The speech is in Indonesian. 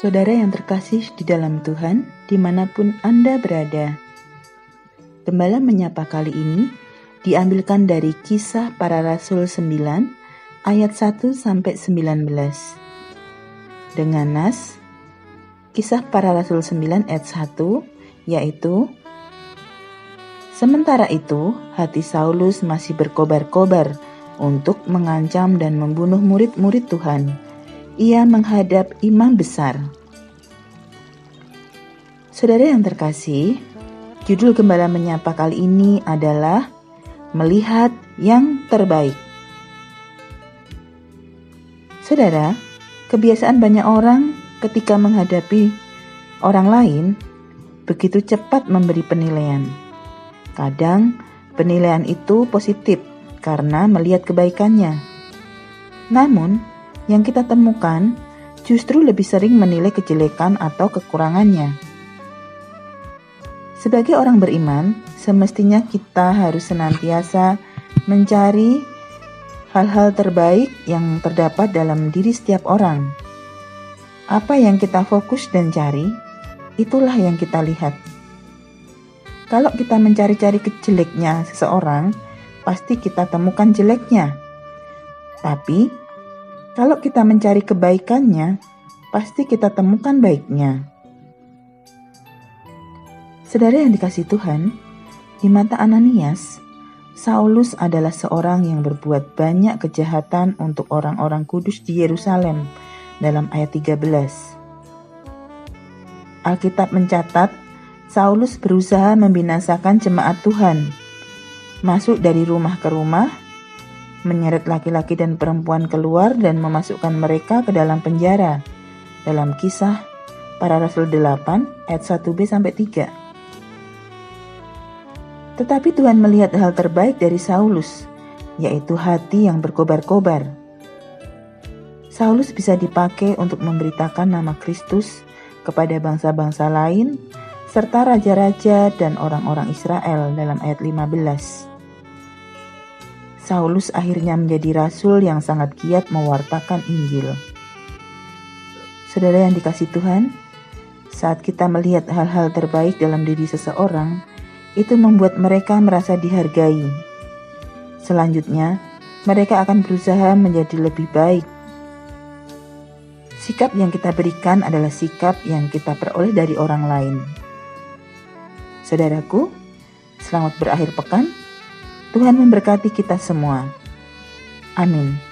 Saudara yang terkasih di dalam Tuhan, di mana pun Anda berada. Gembala menyapa kali ini diambilkan dari kisah para rasul 9 ayat 1 sampai 19. Dengan nas kisah para rasul 9 ayat 1 yaitu Sementara itu, hati Saulus masih berkobar-kobar untuk mengancam dan membunuh murid-murid Tuhan ia menghadap imam besar. Saudara yang terkasih, judul Gembala Menyapa kali ini adalah Melihat yang Terbaik. Saudara, kebiasaan banyak orang ketika menghadapi orang lain begitu cepat memberi penilaian. Kadang penilaian itu positif karena melihat kebaikannya. Namun, yang kita temukan justru lebih sering menilai kejelekan atau kekurangannya. Sebagai orang beriman, semestinya kita harus senantiasa mencari hal-hal terbaik yang terdapat dalam diri setiap orang. Apa yang kita fokus dan cari, itulah yang kita lihat. Kalau kita mencari-cari kejeleknya seseorang, pasti kita temukan jeleknya. Tapi kalau kita mencari kebaikannya, pasti kita temukan baiknya. Saudara yang dikasih Tuhan, di mata Ananias, Saulus adalah seorang yang berbuat banyak kejahatan untuk orang-orang kudus di Yerusalem dalam ayat 13. Alkitab mencatat, Saulus berusaha membinasakan jemaat Tuhan, masuk dari rumah ke rumah, menyeret laki-laki dan perempuan keluar dan memasukkan mereka ke dalam penjara. Dalam kisah para Rasul 8 ayat 1b sampai 3. Tetapi Tuhan melihat hal terbaik dari Saulus, yaitu hati yang berkobar-kobar. Saulus bisa dipakai untuk memberitakan nama Kristus kepada bangsa-bangsa lain serta raja-raja dan orang-orang Israel dalam ayat 15. Saulus akhirnya menjadi rasul yang sangat giat mewartakan Injil. Saudara yang dikasih Tuhan, saat kita melihat hal-hal terbaik dalam diri seseorang, itu membuat mereka merasa dihargai. Selanjutnya, mereka akan berusaha menjadi lebih baik. Sikap yang kita berikan adalah sikap yang kita peroleh dari orang lain. Saudaraku, selamat berakhir pekan. Tuhan memberkati kita semua. Amin.